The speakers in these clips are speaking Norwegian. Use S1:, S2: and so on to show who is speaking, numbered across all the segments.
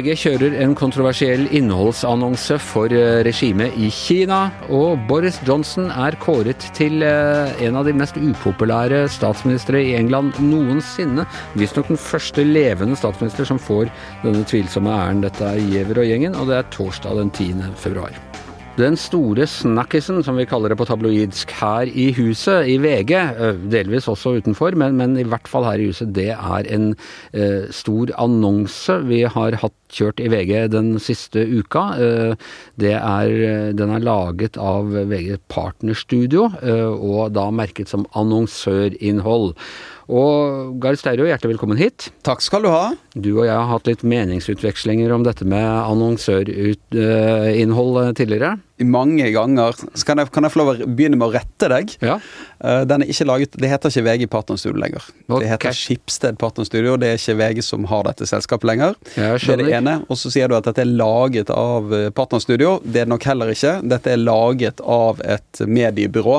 S1: VG kjører en kontroversiell innholdsannonse for eh, regimet i Kina, og Boris Johnson er kåret til eh, en av de mest upopulære statsministre i England noensinne. Visstnok den første levende statsminister som får denne tvilsomme æren. Dette er Giæver og gjengen, og det er torsdag den 10. februar. Den store snakkisen, som vi kaller det på tabloidsk, her i huset, i VG, eh, delvis også utenfor, men, men i hvert fall her i huset, det er en eh, stor annonse vi har hatt kjørt i VG den siste uka. Eh, det er, den er laget av VG Partnerstudio, eh, og da merket som annonsørinnhold. Og Gard Steiro, hjertelig velkommen hit.
S2: Takk skal du ha.
S1: Du og jeg har hatt litt meningsutvekslinger om dette med annonsørinnhold tidligere.
S2: Mange ganger. Så kan jeg, kan jeg få lov å begynne med å rette deg?
S1: Ja.
S2: Uh, den er ikke laget, Det heter ikke VG Partnerstudio lenger.
S1: Okay.
S2: Det heter Skipsted Partnerstudio. Det er ikke VG som har dette selskapet lenger. Det er det ene. Og så sier du at dette er laget av Partner Partnerstudio. Det er det nok heller ikke. Dette er laget av et mediebyrå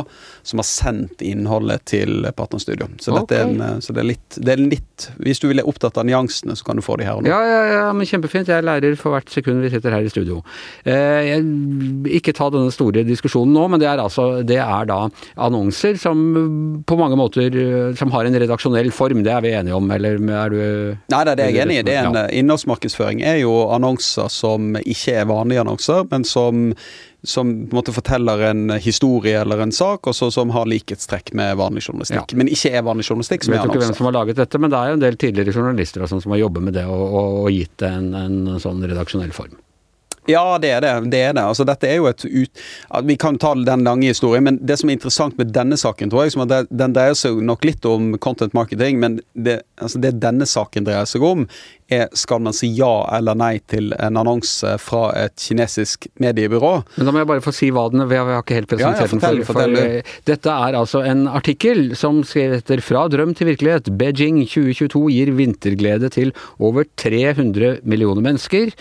S2: som har sendt innholdet til Partnerstudio. Så, dette er en, eh, så det, er litt, det er litt Hvis du vil er opptatt av nyansene, så kan du få de her og nå.
S1: Ja, ja, ja, men kjempefint. Jeg lærer for hvert sekund vi sitter her i studio. Uh, jeg, ikke ta denne store diskusjonen nå, men det er altså det er da annonser som på mange måter eh, som har en redaksjonell form. Det er vi enige om, eller er du
S2: Nei, det er det jeg er enig i. Det er en
S1: Ja.
S2: eh, Innholdsmarkedsføring er jo annonser som ikke er vanlige annonser, men som, som på en måte forteller en historie eller en sak, og som har likhetstrekk med vanlig journalistikk.
S1: Ja.
S2: Men ikke er vanlig journalistikk, som
S1: Jeg vet ikke hvem som har laget dette, men det er jo en del tidligere journalister som har jobbet med det og, og, og gitt det en, en sånn redaksjonell form.
S2: Ja, det er det. det, er det. Altså, dette er jo et ut... Vi kan ta den lange historien, men det som er interessant med denne saken, tror jeg, som at den dreier seg nok litt om content marketing, men det, altså det denne saken dreier seg om, er skal man si ja eller nei til en annonse fra et kinesisk mediebyrå.
S1: Men da må jeg bare få si hva den er, jeg vi har ikke helt
S2: Ja, ja,
S1: presentert
S2: fortell,
S1: den. For,
S2: fortell
S1: for eh, dette er altså en artikkel som heter 'Fra drøm til virkelighet'. Beijing 2022 gir vinterglede til over 300 millioner mennesker.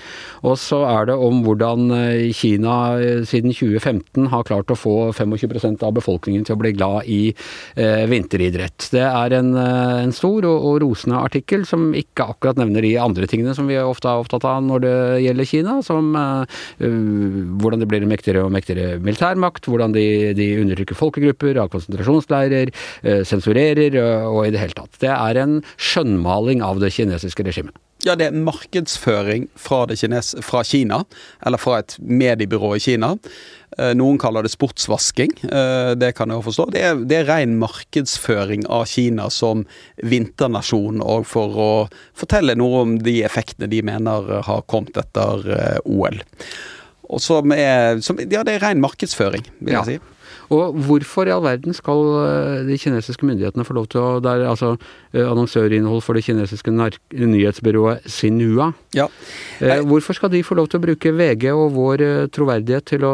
S1: Og så er det om hvordan eh, Kina eh, siden 2015 har klart å få 25% av befolkningen til å bli glad i eh, vinteridrett. Det er en, en stor og, og rosende artikkel som ikke akkurat nevner de andre tingene som vi ofte er opptatt av når det gjelder Kina, som eh, uh, hvordan det blir en mektigere og mektigere militærmakt, hvordan de, de undertrykker folkegrupper, har konsentrasjonsleirer, eh, sensurerer og i det hele tatt. Det er en skjønnmaling av det kinesiske regimet.
S2: Ja, det er markedsføring fra, det kines, fra Kina, eller fra et mediebyrå i Kina. Eh, Noen kaller det sportsvasking, eh, det kan jeg jo forstå. Det er, det er ren markedsføring av Kina som vinternasjon, og for å fortelle noe om de effektene de mener har kommet etter eh, OL. Og som er, som, ja, det er ren markedsføring, vil
S1: Ja.
S2: jeg si.
S1: Og hvorfor i all verden skal eh, de kinesiske myndighetene få lov til å Det er altså eh, annonsørinnhold for det kinesiske nyhetsbyrået Sinua.
S2: Ja. Jeg,
S1: Hvorfor skal de få lov til å bruke VG og vår eh, troverdighet til å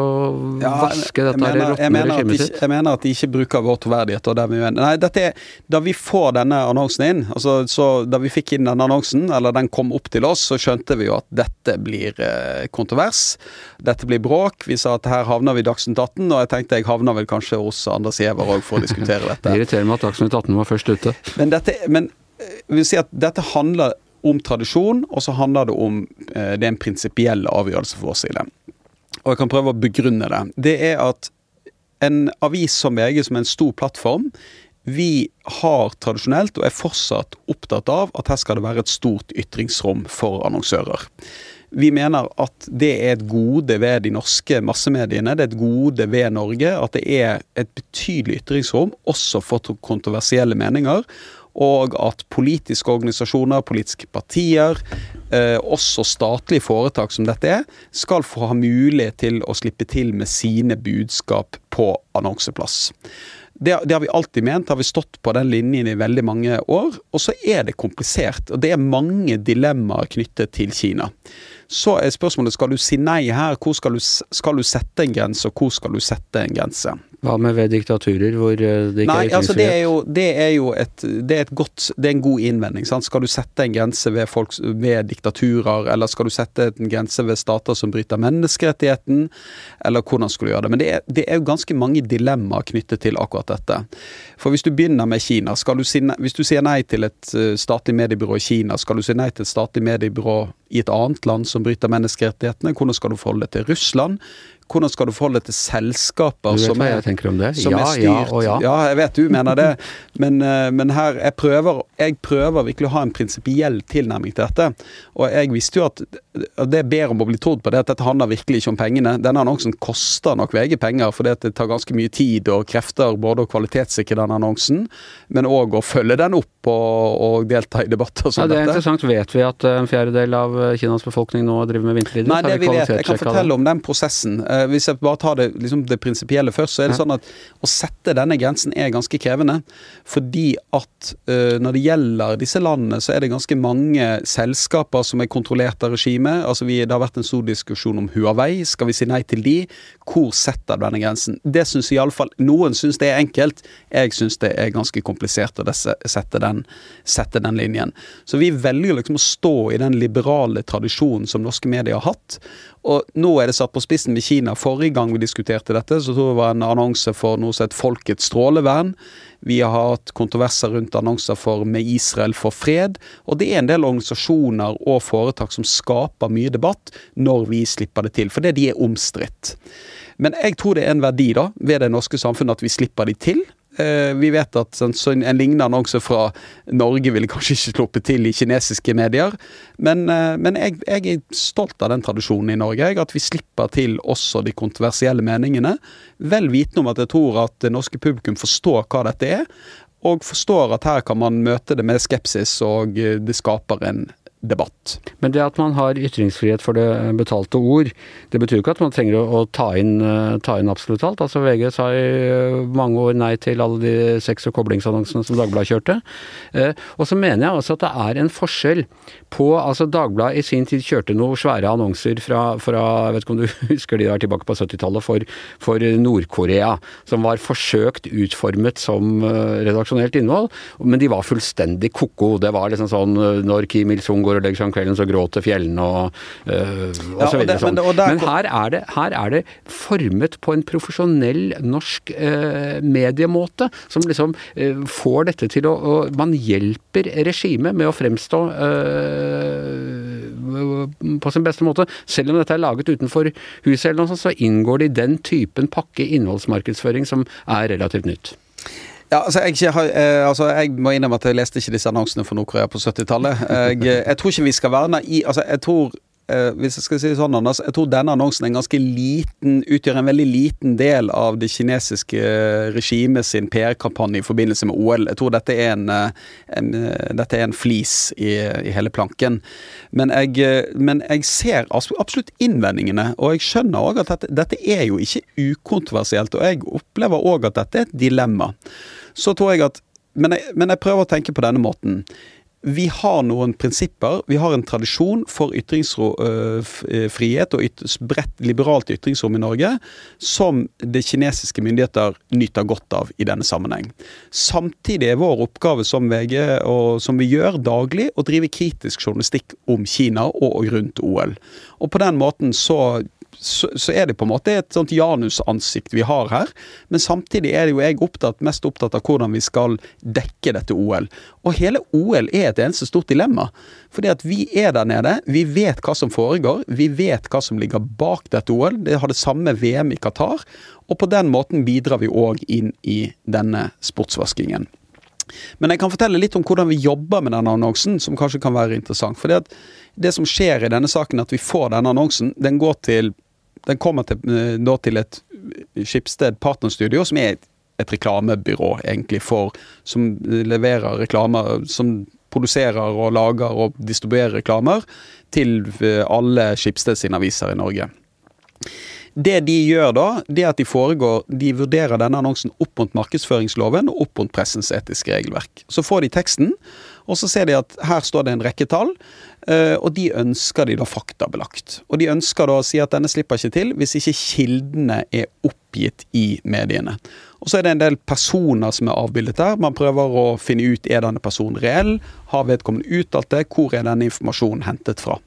S2: Ja,
S1: vaske dette råtne regimet sitt?
S2: jeg mener at de ikke bruker vår troverdighet. Og det vi mener. Nei, dette er, da vi får denne annonsen inn, altså, så da vi fikk inn denne annonsen, eller den kom opp til oss, så skjønte vi jo at dette blir eh, kontrovers. Dette blir bråk. Vi sa at her havner vi i Dagsnytt 18, og jeg tenkte jeg havner vel kanskje hos Anders Giæver òg for å diskutere
S1: Det
S2: dette.
S1: irriterer meg at Dagsnytt 18 var først ute.
S2: Men, dette, men eh, vil si at dette handler om tradisjon, og så handler det om eh, Det er en prinsipiell avgjørelse for vår side. Og jeg kan prøve å begrunne det. Det er at en avis som VG, som er en stor plattform, vi har tradisjonelt, og er fortsatt opptatt av, at her skal det være et stort ytringsrom for annonsører. Vi mener at det er et gode ved de norske massemediene, det er et gode ved Norge at det er et betydelig ytringsrom, også for kontroversielle meninger. Og at politiske organisasjoner, politiske partier, eh, også statlige foretak som dette er, skal få ha mulighet til å slippe til med sine budskap på annonseplass. Det, det har vi alltid ment, har vi stått på den linjen i veldig mange år. Og så er det komplisert, og det er mange dilemmaer knyttet til Kina. Så er spørsmålet skal du si nei her, hvor skal du, skal du sette en grense, og hvor skal du sette en grense?
S1: Hva med ved diktaturer hvor eh, det ikke
S2: Nei,
S1: er
S2: altså det er jo, det er jo et, det er et godt, det er en god innvending. Sant? Skal du sette en grense ved, folks, ved diktaturer, eller skal du sette en grense ved stater som bryter menneskerettigheten, eller hvordan skal du gjøre det? Men det er, det er jo ganske mange dilemmaer knyttet til akkurat dette. For hvis du begynner med Kina, du si, hvis du sier nei til et eh, statlig mediebyrå i Kina, skal du si nei til et statlig mediebyrå i et annet land som bryter menneskerettighetene? Hvordan skal du forholde deg til Russland? Hvordan skal du forholde deg til selskaper
S1: som,
S2: er,
S1: som
S2: ja, er, styrt ja, ja. ja, jeg vet du mener det, men, eh, men her jeg prøver, jeg prøver virkelig å ha en prinsipiell tilnærming til dette. Og jeg visste jo at det jeg ber om å bli trodd på, det at dette handler virkelig ikke om pengene. Denne annonsen koster nok VG penger, for det tar ganske mye tid og krefter både å kvalitetssikre den annonsen, men òg å følge den opp og, og delta i debatter som
S1: ja, det er
S2: dette.
S1: interessant. Vet vi at en fjerdedel av Kinas befolkning nå driver med vinterridrett?
S2: Nei, det vi vet, jeg kan fortelle om den prosessen. Eh, hvis jeg bare tar det, liksom det prinsipielle først, så er det sånn at å sette denne grensen er ganske krevende. Fordi at uh, når det gjelder disse landene, så er det ganske mange selskaper som er kontrollert av regimet. Altså vi, det har vært en stor diskusjon om Huawei. Skal vi si nei til de? Hvor setter denne grensen? Det syns iallfall noen syns det er enkelt. Jeg syns det er ganske komplisert å sette den, sette den linjen. Så vi velger liksom å stå i den liberale tradisjonen som norske medier har hatt. Og nå er det satt på spissen med Kina. Forrige gang vi diskuterte dette, så tror jeg det var en annonse for noe som het Folkets strålevern. Vi har hatt kontroverser rundt annonser for Med Israel for fred. Og det er en del organisasjoner og foretak som skaper mye debatt når vi slipper det til, fordi de er omstridt. Men jeg tror det er en verdi da, ved det norske samfunnet at vi slipper de til. Eh, vi vet at en, en lignende annonse fra Norge ville kanskje ikke sluppet til i kinesiske medier. Men, eh, men jeg, jeg, er stolt av den tradisjonen i Norge. At vi slipper til også de kontroversielle meningene. Vel vitende om at jeg tror at det norske publikum forstår hva dette er. Og forstår at her kan man møte det med skepsis, og eh, det skaper en debatt.
S1: Men det at man har ytringsfrihet for det betalte ord, det betyr ikke at man trenger å, ta, inn, eh, ta inn absolutt alt. Altså VG sa i eh, mange år nei til alle de sex- og koblingsannonsene som Dagbladet kjørte. Eh, og så mener jeg også at det er en forskjell på altså Dagbladet i sin tid kjørte noen svære annonser fra, fra jeg vet ikke om du husker de der tilbake på 70-tallet, for, for Nord-Korea. Som var forsøkt utformet som redaksjonelt innhold, men de var fullstendig ko-ko. Det var liksom sånn når Kim Il-sung går og legger seg om kvelden, så gråter fjellene og, øh, og ja, så videre. sånn. Men, men her, er det, her, er det, formet på en profesjonell norsk øh, mediemåte, som liksom øh, får dette til å og Man hjelper regimet med å fremstå på sin beste måte. Selv om dette er laget utenfor huset, eller noe sånt, så inngår det i den typen pakke innholdsmarkedsføring som er relativt nytt.
S2: Ja, altså jeg, eh, altså jeg, må innrømme at jeg leste ikke disse annonsene for Nord-Korea på 70-tallet. Jeg, jeg, tror ikke vi skal være naive altså jeg tror eh, hvis jeg skal si det sånn, Anders, jeg tror denne annonsen en liten, utgjør en veldig liten del av det kinesiske regimet sin PR-kampanje i forbindelse med OL. Jeg tror dette er en, eh, en, eh, dette er en flis i, i, hele planken. Men jeg, eh, men jeg, ser absolutt innvendingene, og jeg skjønner òg at dette, dette, er jo ikke ukontroversielt. Og jeg opplever òg at dette er et dilemma så tror jeg at men jeg, men jeg prøver å tenke på denne måten vi har noen prinsipper. Vi har en tradisjon for ytringsfrihet og yt bredt liberalt ytringsrom i Norge som det kinesiske myndigheter nyter godt av i denne sammenheng. Samtidig er vår oppgave som VG, og som vi gjør daglig, å drive kritisk journalistikk om Kina og rundt OL. Og på den måten så så, så, er det på en måte et sånt janusansikt vi har her. Men samtidig er det jo jeg opptatt, mest opptatt av hvordan vi skal dekke dette OL. Og hele OL er et eneste stort dilemma. Fordi at vi er der nede, vi vet hva som foregår, vi vet hva som ligger bak dette OL. Det har det samme VM i Qatar. Og på den måten bidrar vi òg inn i denne sportsvaskingen. Men jeg kan fortelle litt om hvordan vi jobber med denne annonsen, som kanskje kan være interessant. For det som skjer i denne saken, at vi får denne annonsen, den går til den kommer til, eh, da til et Skipsted Partnerstudio, som er et, et reklamebyrå, egentlig, for Som leverer reklamer Som produserer og lager og distribuerer reklamer til eh, alle Skipsted sine aviser i Norge. Det de gjør da, det er at de foregår De vurderer denne annonsen opp mot markedsføringsloven og opp mot pressens etiske regelverk. Så får de teksten, Og så ser de at her står det en rekke tall, eh, og de ønsker de da faktabelagt. Og de ønsker da å si at denne slipper ikke til hvis ikke kildene er oppgitt i mediene. Og så er det en del personer som er avbildet der. Man prøver å finne ut er denne personen reell. Har vedkommende uttalt det? Hvor er denne informasjonen hentet fra?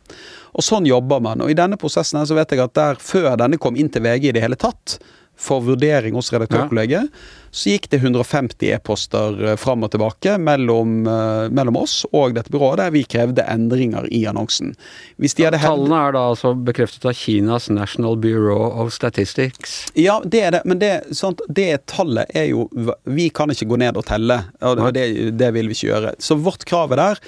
S2: Og sånn jobber man. Og i denne prosessen her så vet jeg at der, før denne kom inn til VG i det hele tatt, for vurdering hos redaktørkollegiet, så gikk det 150 e-poster eh, fram og tilbake mellom, uh, mellom, oss og dette byrået, der vi krevde endringer i annonsen.
S1: Ja, tallene er da altså bekreftet av Kinas National Bureau of Statistics?
S2: Ja, det er det. Men det, sant, det tallet er jo Vi kan ikke gå ned og telle. og det, det vil vi ikke gjøre. Så vårt krav er der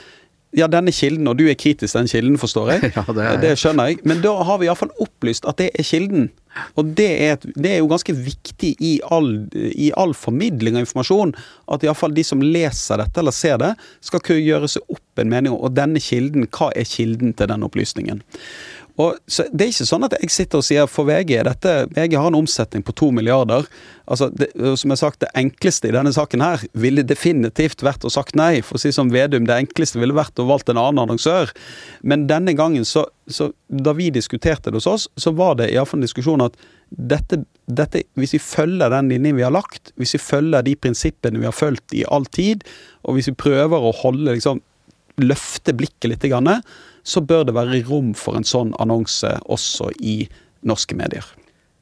S2: ja, denne kilden, og du er kritisk til den kilden, forstår jeg.
S1: Ja, det, er...
S2: det, skjønner jeg. Men da har vi iallfall opplyst at det er kilden. Og det er, det er jo ganske viktig i all, i all, formidling av informasjon at iallfall de som leser dette eller ser det, skal kunne gjøre seg opp en mening om og denne kilden, hva er kilden til den opplysningen. Og Det er ikke sånn at jeg sitter og sier for VG dette, VG har en omsetning på to milliarder. Altså, det, som jeg har sagt, Det enkleste i denne saken her ville definitivt vært å sagt nei. For å si som Vedum, det enkleste ville vært å valgt en annen annonsør. Men denne gangen, så, så da vi diskuterte det hos oss, så var det iallfall en diskusjon at dette, dette, hvis vi følger den linjen vi har lagt, hvis vi følger de prinsippene vi har fulgt i all tid, og hvis vi prøver å holde liksom, løfte blikket litt, så bør det være rom for en sånn annonse også i norske medier.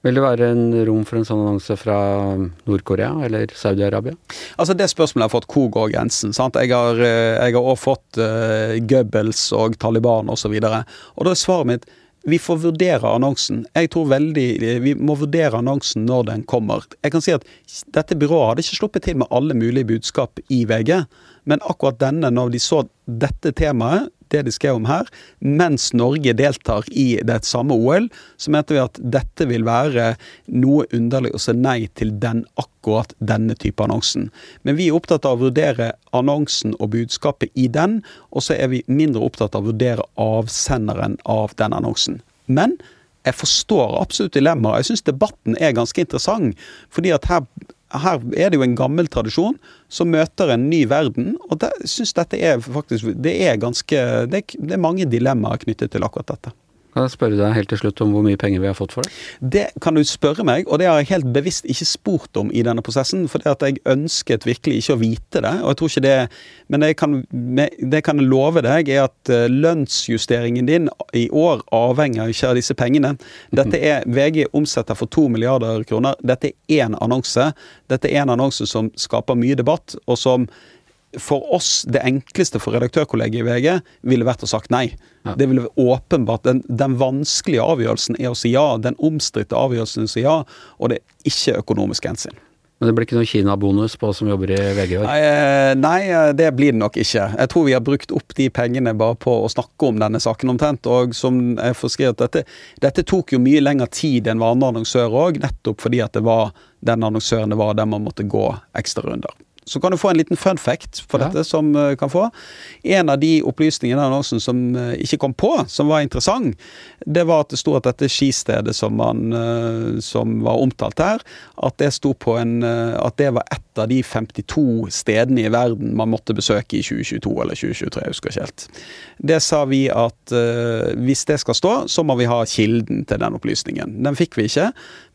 S1: Vil det være en rom for en sånn annonse fra Nord-Korea eller Saudi-Arabia?
S2: Altså Det spørsmålet jeg har fått, hvor går grensen? sant? Jeg har, eh, jeg har også fått uh, Goebbels og Taliban osv. Og, så og da er svaret mitt vi får vurdere annonsen. Jeg tror veldig, Vi må vurdere annonsen når den kommer. Jeg kan si at Dette byrået hadde ikke sluppet til med alle mulige budskap i VG, men akkurat denne, når de så dette temaet, det de skrev om her, mens Norge deltar i det samme OL, så mente vi at dette vil være noe underlig å si nei til den akkurat denne type annonsen. Men vi er opptatt av å vurdere annonsen og budskapet i den, og så er vi mindre opptatt av å vurdere avsenderen av den annonsen. Men jeg forstår absolutt dilemmaet. Jeg syns debatten er ganske interessant. fordi at her her er det jo en gammel tradisjon som møter en ny verden. Og jeg synes dette er faktisk Det er ganske det det er mange dilemmaer knyttet til akkurat dette.
S1: Kan jeg spørre deg helt til slutt om hvor mye penger vi har fått for det?
S2: Det kan du spørre meg, og det har jeg helt bevisst ikke spurt om i denne prosessen. For det at jeg ønsket virkelig ikke å vite det. og jeg tror ikke det, Men det kan, kan love deg, er at eh, lønnsjusteringen din i år avhenger ikke av disse pengene. Dette er VG omsetter for to milliarder kroner. Dette er én annonse. Dette er en annonse som skaper mye debatt, og som for oss, det enkleste for redaktørkollegiet i VG, ville vært å sagt nei. Ja. Det ville åpenbart. Den, den, vanskelige avgjørelsen er å si ja. Den omstridte avgjørelsen er å si ja, og det er ikke økonomisk hensyn.
S1: Men det blir ikke noe Kina-bonus på oss som jobber i VG i år?
S2: Nei, eh, nei, eh, det blir det nok ikke. Jeg tror vi har brukt opp de pengene bare på å snakke om denne saken omtrent. Og som jeg får skrevet, dette, dette tok jo mye lengre tid enn vanlige annonsører òg, nettopp fordi at det var den annonsøren det var der man måtte gå ekstrarunder. Så kan du få en liten fun fact for ja. dette som uh, kan få. En av de opplysningene i annonsen som uh, ikke kom på, som var interessant, det var at det sto at dette skistedet som, man, uh, som var omtalt her, at det sto på en At det var ett av de 52 stedene i verden man måtte besøke i 2022 eller 2023, jeg husker ikke helt. Det sa vi at hvis det skal stå, så må vi ha kilden til den opplysningen. Den fikk vi ikke.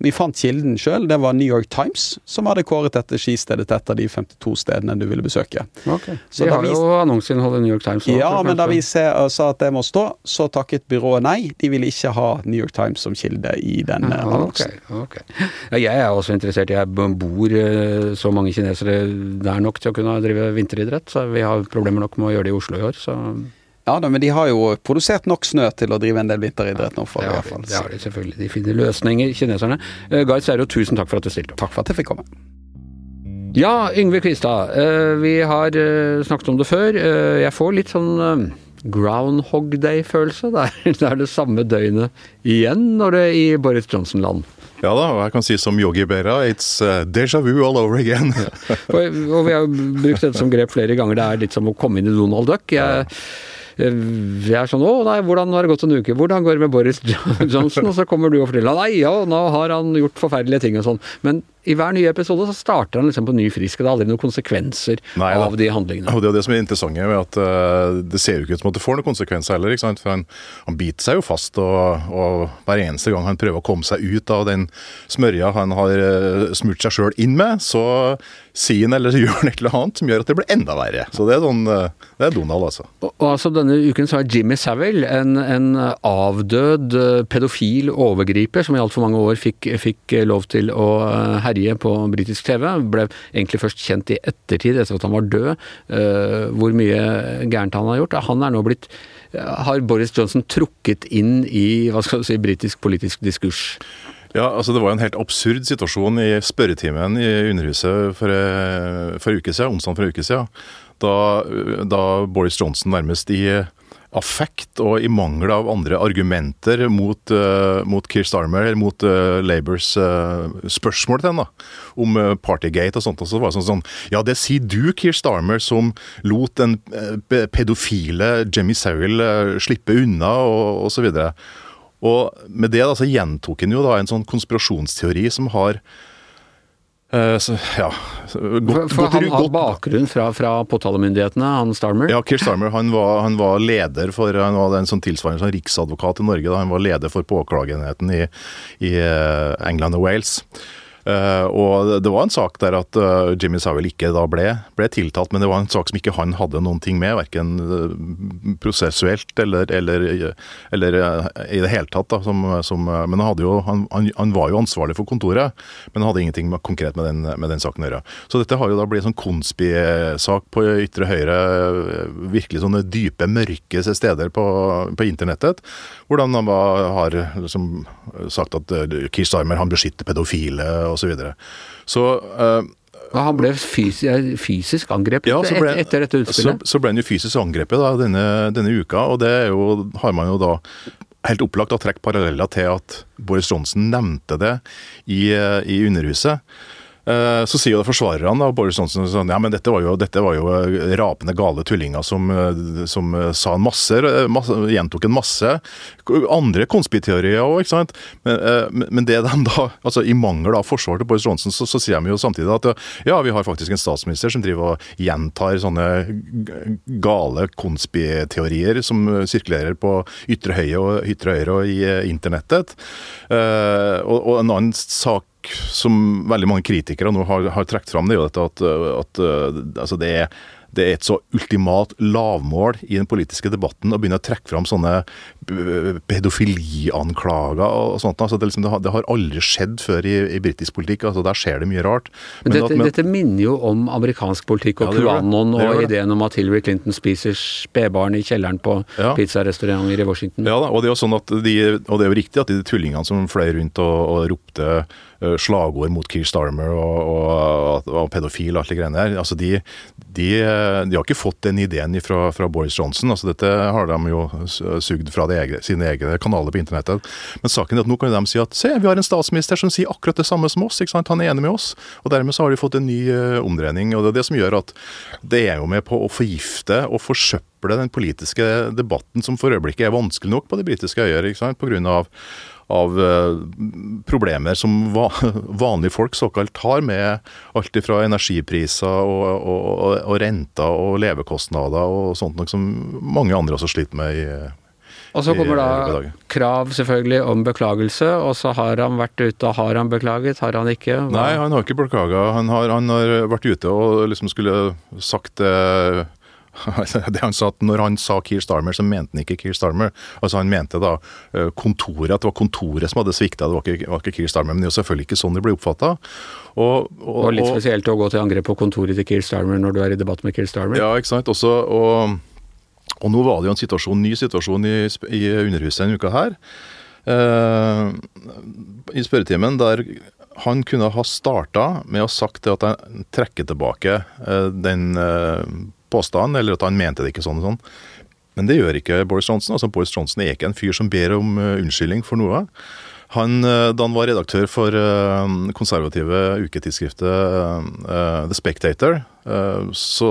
S2: Vi fant kilden sjøl. Det var New York Times som hadde kåret dette skistedet til et av de 52 to stedene du ville besøke.
S1: Okay. Så de har vi, jo annonseinnhold i New York Times.
S2: Ja, men da vi sa at det må stå, så takket byrået nei. De ville ikke ha New York Times som kilde i denne ja, annonsen.
S1: Okay, okay. Ja, jeg er også interessert. Jeg bor eh, så mange kinesere der nok til å kunne drive vinteridrett, så vi har problemer nok med å gjøre det i Oslo i år. så...
S2: Ja da, men de har jo produsert nok snø til å drive en del vinteridrett nå. For
S1: det, har, det har de selvfølgelig. De finner løsninger, kineserne. Guy Serro, tusen takk for at du stilte opp.
S2: Takk for at jeg fikk komme.
S1: Ja, Yngve Kvistad. Eh, vi har eh, snakket om det før. Eh, jeg får litt sånn Groundhog Day-følelse. Det, er det samme døgnet igjen når det er i Boris Johnson-land.
S3: Ja da, og jeg kan si som Yogi Berra, it's déjà vu all over again. ja.
S1: og, og, vi har brukt dette som grep flere ganger. Det er litt som å komme inn i Donald Duck. Jeg, jeg er sånn 'Å nei, hvordan har det gått en uke? Hvordan går det med Boris Johnson?' Og så kommer du og forteller 'Nei, ja, nå har han gjort forferdelige ting' og sånn. Men I hver nye episode så starter han liksom på ny frisk, og det er aldri noen konsekvenser
S3: Nei,
S1: av de handlingene.
S3: Og Det er det som er interessant med at uh, det ser jo ikke ut som at det får noen konsekvenser heller. ikke sant? For han, han biter seg jo fast, og, og hver eneste gang han prøver å komme seg ut av den smørja han har uh, smurt seg sjøl inn med, så sier han eller gjør han et eller annet som gjør at det blir enda verre. Så det er sånn, uh, det er Donald, altså.
S1: Og, og altså Denne uken så har Jimmy Savile, en, en avdød eh, pedofil overgriper som i altfor mange år fikk, fikk lov til å eh, herje på britisk TV, ble egentlig først kjent i ettertid, etter at han var død, eh, hvor mye gærent han har gjort. Han er nå blitt har Boris Johnson trukket inn i hva skal du si, britisk politisk diskurs?
S3: Ja, altså Det var en helt absurd situasjon i spørretimen i Underhuset for, eh, for uke siden, onsdag for en uke siden. Da, da Boris Johnson nærmest i affekt og i mangel av andre argumenter mot, uh, mot Keir Starmer, eller mot uh, Labours uh, spørsmål til henne om uh, Partygate og sånt. Og så var det sånn, sånn Ja, det sier du, Keir Starmer, som lot den pedofile Jemmy Savile slippe unna, og, og så videre. Og med det da, så gjentok han jo da en sånn konspirasjonsteori som har uh, så, ja,
S1: godt, for, for han har bakgrunn fra, fra påtalemyndighetene, han Starmer?
S3: Ja, Keir Starmer han var, han var, leder for Han var en sånn tilsvarende sånn riksadvokat i Norge. Da. Han var leder for påklageenheten i, i eh, England og Wales. Uh, og det var en sak der at uh, Jimmy Savile ikke da ble, ble, tiltalt, men det var en sak som ikke han hadde noen ting med, verken uh, prosessuelt eller, eller, eller i det hele tatt. Da, som, som, men han, jo, han, han, var jo ansvarlig for kontoret, men han hadde ingenting med, konkret med den, med den, saken å gjøre. Så dette har jo da blitt en sånn konspi-sak på ytre høyre, virkelig sånne dype, mørke steder på, på internettet, Hvordan han var, har liksom sagt at Keir Starmer han beskytter pedofile osv. Så, videre. så uh,
S1: han ble fysisk, fysisk angrepet ja, ble, etter dette utspillet?
S3: Så, så, ble han jo fysisk angrepet da, denne, denne, uka, og det jo, har man jo da helt opplagt å trekke paralleller til at Boris Johnson nevnte det i, i Underhuset. Eh, så sier jo forsvarerne av Boris Johnson sånn, ja, men dette var jo, dette var jo eh, rapende gale tullinger som, eh, som sa en masse, masse, gjentok en masse andre konspiteorier òg, ikke sant. Men, men, det de da, altså i mangel av forsvar til Boris Johnson, så, så sier de jo samtidig at ja, vi har faktisk en statsminister som driver og gjentar sånne gale konspiteorier som sirkulerer på ytre høyre og ytre høyre og i internettet. Og, og en annen sak som veldig mange kritikere nå har, har trukket fram, det er jo dette at, at altså det er det er et så ultimat lavmål i den politiske debatten å begynne å trekke fram sånne pedofilianklager og sånt. Altså det, liksom, det, har, det, har, aldri skjedd før i, i britisk politikk. altså Der skjer det mye rart.
S1: Men dette, at, men, dette, minner jo om amerikansk politikk og ja, QAnon og ideen om at Hillary Clinton spiser spedbarn i kjelleren på ja. pizzarestauranter i Washington.
S3: Ja da, og det er jo sånn at de, og det er jo riktig at de tullingene som fløy rundt og, og ropte slagord mot Keir Starmer og, og, og pedofil og alt det greiene der, altså de, de, de, har ikke fått den ideen fra, fra, Boris Johnson. altså Dette har de jo sugd fra egne, sine egne kanaler på internettet. Men saken er at nå kan de si at se, vi har en statsminister som sier akkurat det samme som oss. ikke sant? Han er enig med oss. og Dermed så har de fått en ny uh, omdreining. og Det er det som gjør at det er jo med på å forgifte og forsøple den politiske debatten, som for øyeblikket er vanskelig nok på de britiske øyer. grunn av eh, problemer som vanlige folk såkalt har, med alt fra energipriser og, og, og, og renter og levekostnader og sånt noe som mange andre også sliter med i
S1: og så kommer da krav selvfølgelig om beklagelse, og så har han vært ute. og Har han beklaget, har han ikke?
S3: Hva? Nei, han har ikke beklaga. Han, han, har vært ute og liksom skulle sagt det det han sa at Når han sa Keir Starmer, så mente han ikke Keir Starmer. Altså Han mente da eh, kontoret, at det var kontoret som hadde svikta, det var ikke, var ikke Keir Starmer. Men det er jo selvfølgelig ikke sånn det ble oppfatta.
S1: Og, og, og, litt spesielt å gå til angrep på kontoret til Keir Starmer når du er i debatt med Keir Starmer.
S3: Ja, ikke sant. Også, og, og nå var det jo en situasjon, ny situasjon i, i Underhuset denne uka her. Uh, I spørretimen der han kunne ha starta med å sagt at han trekker tilbake uh, den uh, påstand, eller at han mente det ikke sånn og sånn. Men det gjør ikke Boris Johnson. altså Boris Johnson er ikke en fyr som ber om uh, unnskyldning for noe. Han, uh, da han var redaktør for uh, konservative uketidsskriftet The Spectator, så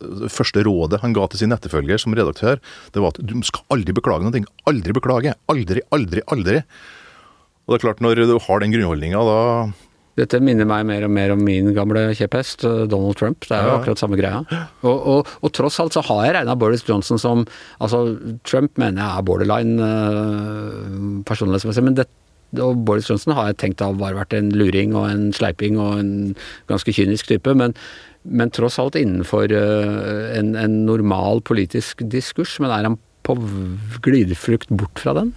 S3: det første rådet han ga til sin etterfølger som redaktør, det var at du skal aldri beklage noe. Aldri beklage. Aldri, aldri, aldri. Og det er klart, når du har den grunnholdninga, da
S1: Dette minner meg mer og mer om min gamle kjepphest, eh, Donald Trump. Det er jo akkurat samme greia. Og, og, og tross alt så har jeg regna Boris Johnson som Altså, Trump mener jeg er borderline uh, personlighetsmessig, men det, og Boris Johnson har jeg tenkt har bare vært en luring og en sleiping og en ganske kynisk type, men, men tross alt innenfor eh, en, en normal politisk diskurs. Men er han på glideflukt bort fra den?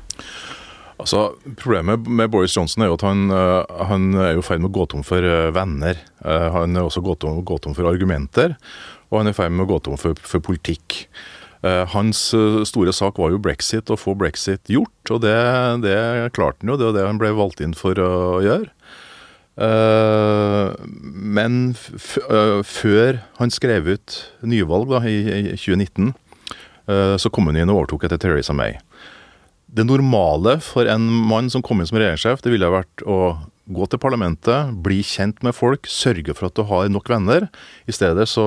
S3: Altså, Problemet med Boris Johnson er jo at han, øh, han er i ferd med å gå tom for øh, venner. Eh, Han er også gått tom, gått tom for argumenter, og han er i ferd med å gå tom for, for politikk. Eh, Hans store sak var jo brexit, å få brexit gjort, og det, det klarte han jo. Det var det han ble valgt inn for å gjøre. Eh, men før han skrev ut nyvalg da, i, i 2019, eh, så kom han inn og overtok etter Theresa May. Det normale for en mann som kom inn som regjeringssjef, det ville ha vært å gå til parlamentet, bli kjent med folk, sørge for at du har nok venner. I stedet så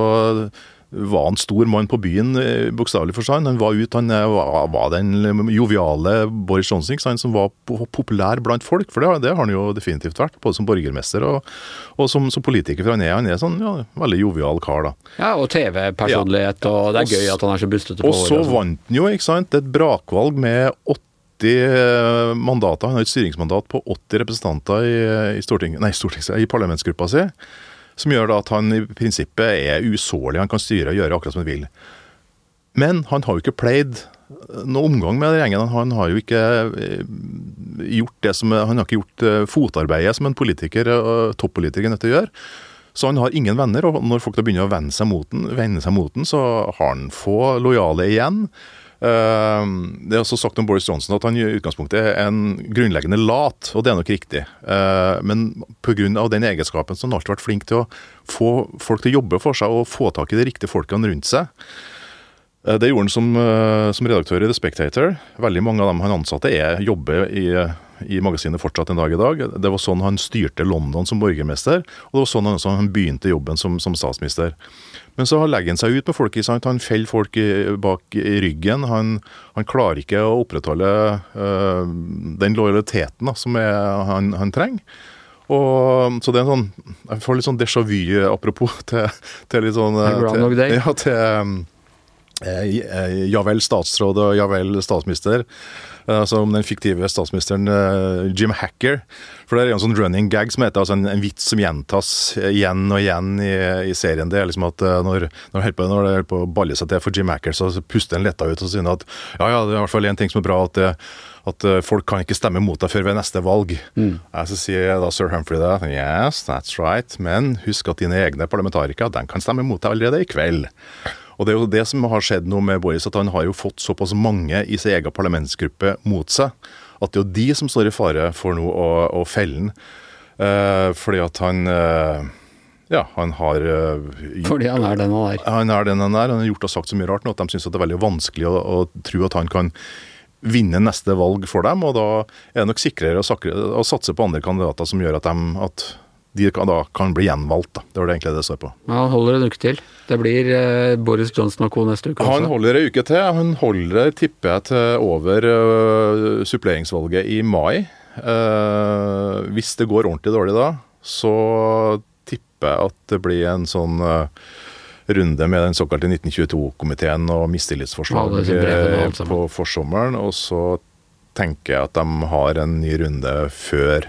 S3: var han stor mann på byen, i bokstavelig forstand. Han var ut, han eh, var, var den joviale Boris Johnson sant, som var populær blant folk. For det, har- det har han jo definitivt vært, både som borgermester og, og som, som politiker. For han er, han er sånn ja, veldig jovial kar, da.
S1: Ja, og TV-personlighet, og det er gøy at han er så bustete på
S3: Og så
S1: sånn.
S3: vant han jo, ikke sant, et brakvalg med 80 mandater. Han har et styringsmandat på 80 representanter i, i, storting, nei, i parlamentsgruppa si. Som gjør da at han i prinsippet er usårlig. Han kan styre og gjøre akkurat som han vil. Men han har jo ikke pleid noen omgang med den gjengen. Han har jo ikke eh, gjort det som Han har ikke gjort eh, fotarbeidet som en politiker, eh, toppolitiker er nødt til å gjøre. Så han har ingen venner, og når folk da begynner å vende seg mot den, seg mot den så har han få lojale igjen. Eh, Det er også sagt om Boris Johnson at han i utgangspunktet er en grunnleggende lat, og det er nok riktig. Eh, Men pga. den egenskapen har han alltid vært flink til å få folk til å jobbe for seg og få tak i de riktige folkene rundt seg. Eh, Det gjorde han som, eh, som redaktør i The Spectator. Veldig mange av dem han ansatte er, jobber i, i magasinet fortsatt en dag i dag. Det var sånn han styrte London som borgermester, og det var sånn han, også han begynte jobben som, som statsminister. Men så legger han seg ut med folk. sant? Han feller folk i, bak i ryggen. Han, han klarer ikke å opprettholde eh, den lojaliteten da, som er, han, han trenger. Og, så det er en sånn Jeg får litt sånn déjà vu, apropos, til, til litt sånn til. Ja, til ja vel statsråd og ja vel statsminister. Som Altså om den fiktive statsministeren eh, Jim Hacker. For det er en sånn running gag som heter altså en, en vits som gjentas eh, igjen og igjen i, i serien. Det er liksom at eh, når, når, det holder på, å balle seg til for Jim Hacker, så puster han letta ut og sier at ja, ja, det er i hvert fall én ting som er bra, at, eh, at eh, folk kan ikke stemme mot deg før ved neste valg. Mm. Så sier da sir Humphrey det. Yes, that's right. Men husk at dine egne parlamentarikere den kan stemme mot deg allerede i kveld. Og Det er jo det som har skjedd nå med Boris, at han har jo fått såpass mange i sin egen parlamentsgruppe mot seg, at det er jo de som står i fare for nå å, å felle han. Eh, fordi at han eh, Ja, han har eh,
S1: Fordi han er den han er.
S3: han er den han er. Han har gjort og sagt så mye rart nå at de syns det er veldig vanskelig å, å tro at han kan vinne neste valg for dem. Og da er det nok sikrere å, sakre, å satse på andre kandidater som gjør at de, at de kan, da kan bli gjenvalgt. Da. Det var det egentlig det står på.
S1: Ja, Han holder en uke til. Det blir eh, Boris Johnson og co. neste uke.
S3: Han holder en uke til. Han holder, tipper jeg, til over uh, suppleringsvalget i mai. Uh, hvis det går ordentlig dårlig da, så tipper jeg at det blir en sånn uh, runde med den såkalte 1922-komiteen og mistillitsforslag
S1: Ja,
S3: på forsommeren. Og så tenker jeg at de har en ny runde før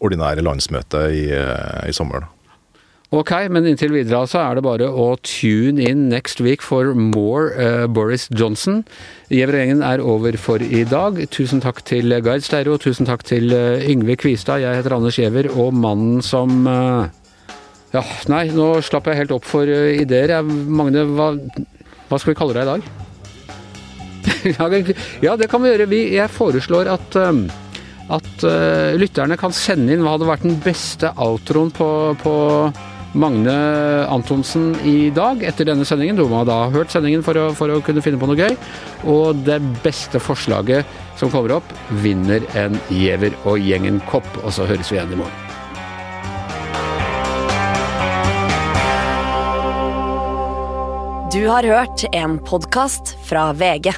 S3: ordinære landsmøte i, eh, i sommer.
S1: Ok, men inntil videre så er det bare å tune in next week for more uh, Boris Johnson. Gjevregjengen er over for i dag. Tusen takk til Gard Steiro, tusen takk til uh, Yngve Kvistad. Jeg heter Anders Giæver, og mannen som uh, Ja, nei, nå slapp jeg helt opp for ideer. Jeg, Magne, hva, hva skal vi kalle deg i dag? Ja, det- kan vi gjøre. Vi, jeg foreslår at at uh, lytterne kan sende inn hva hadde vært den beste outroen på, på Magne Antonsen i dag etter denne sendingen. Du må da ha hørt sendingen for å, for å kunne finne på noe gøy. Og det beste forslaget som kommer opp, vinner en Giæver og gjengen-kopp. Og så høres vi igjen i morgen.
S4: Du har hørt en podkast fra VG.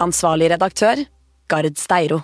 S4: Ansvarlig redaktør, Gard Steiro.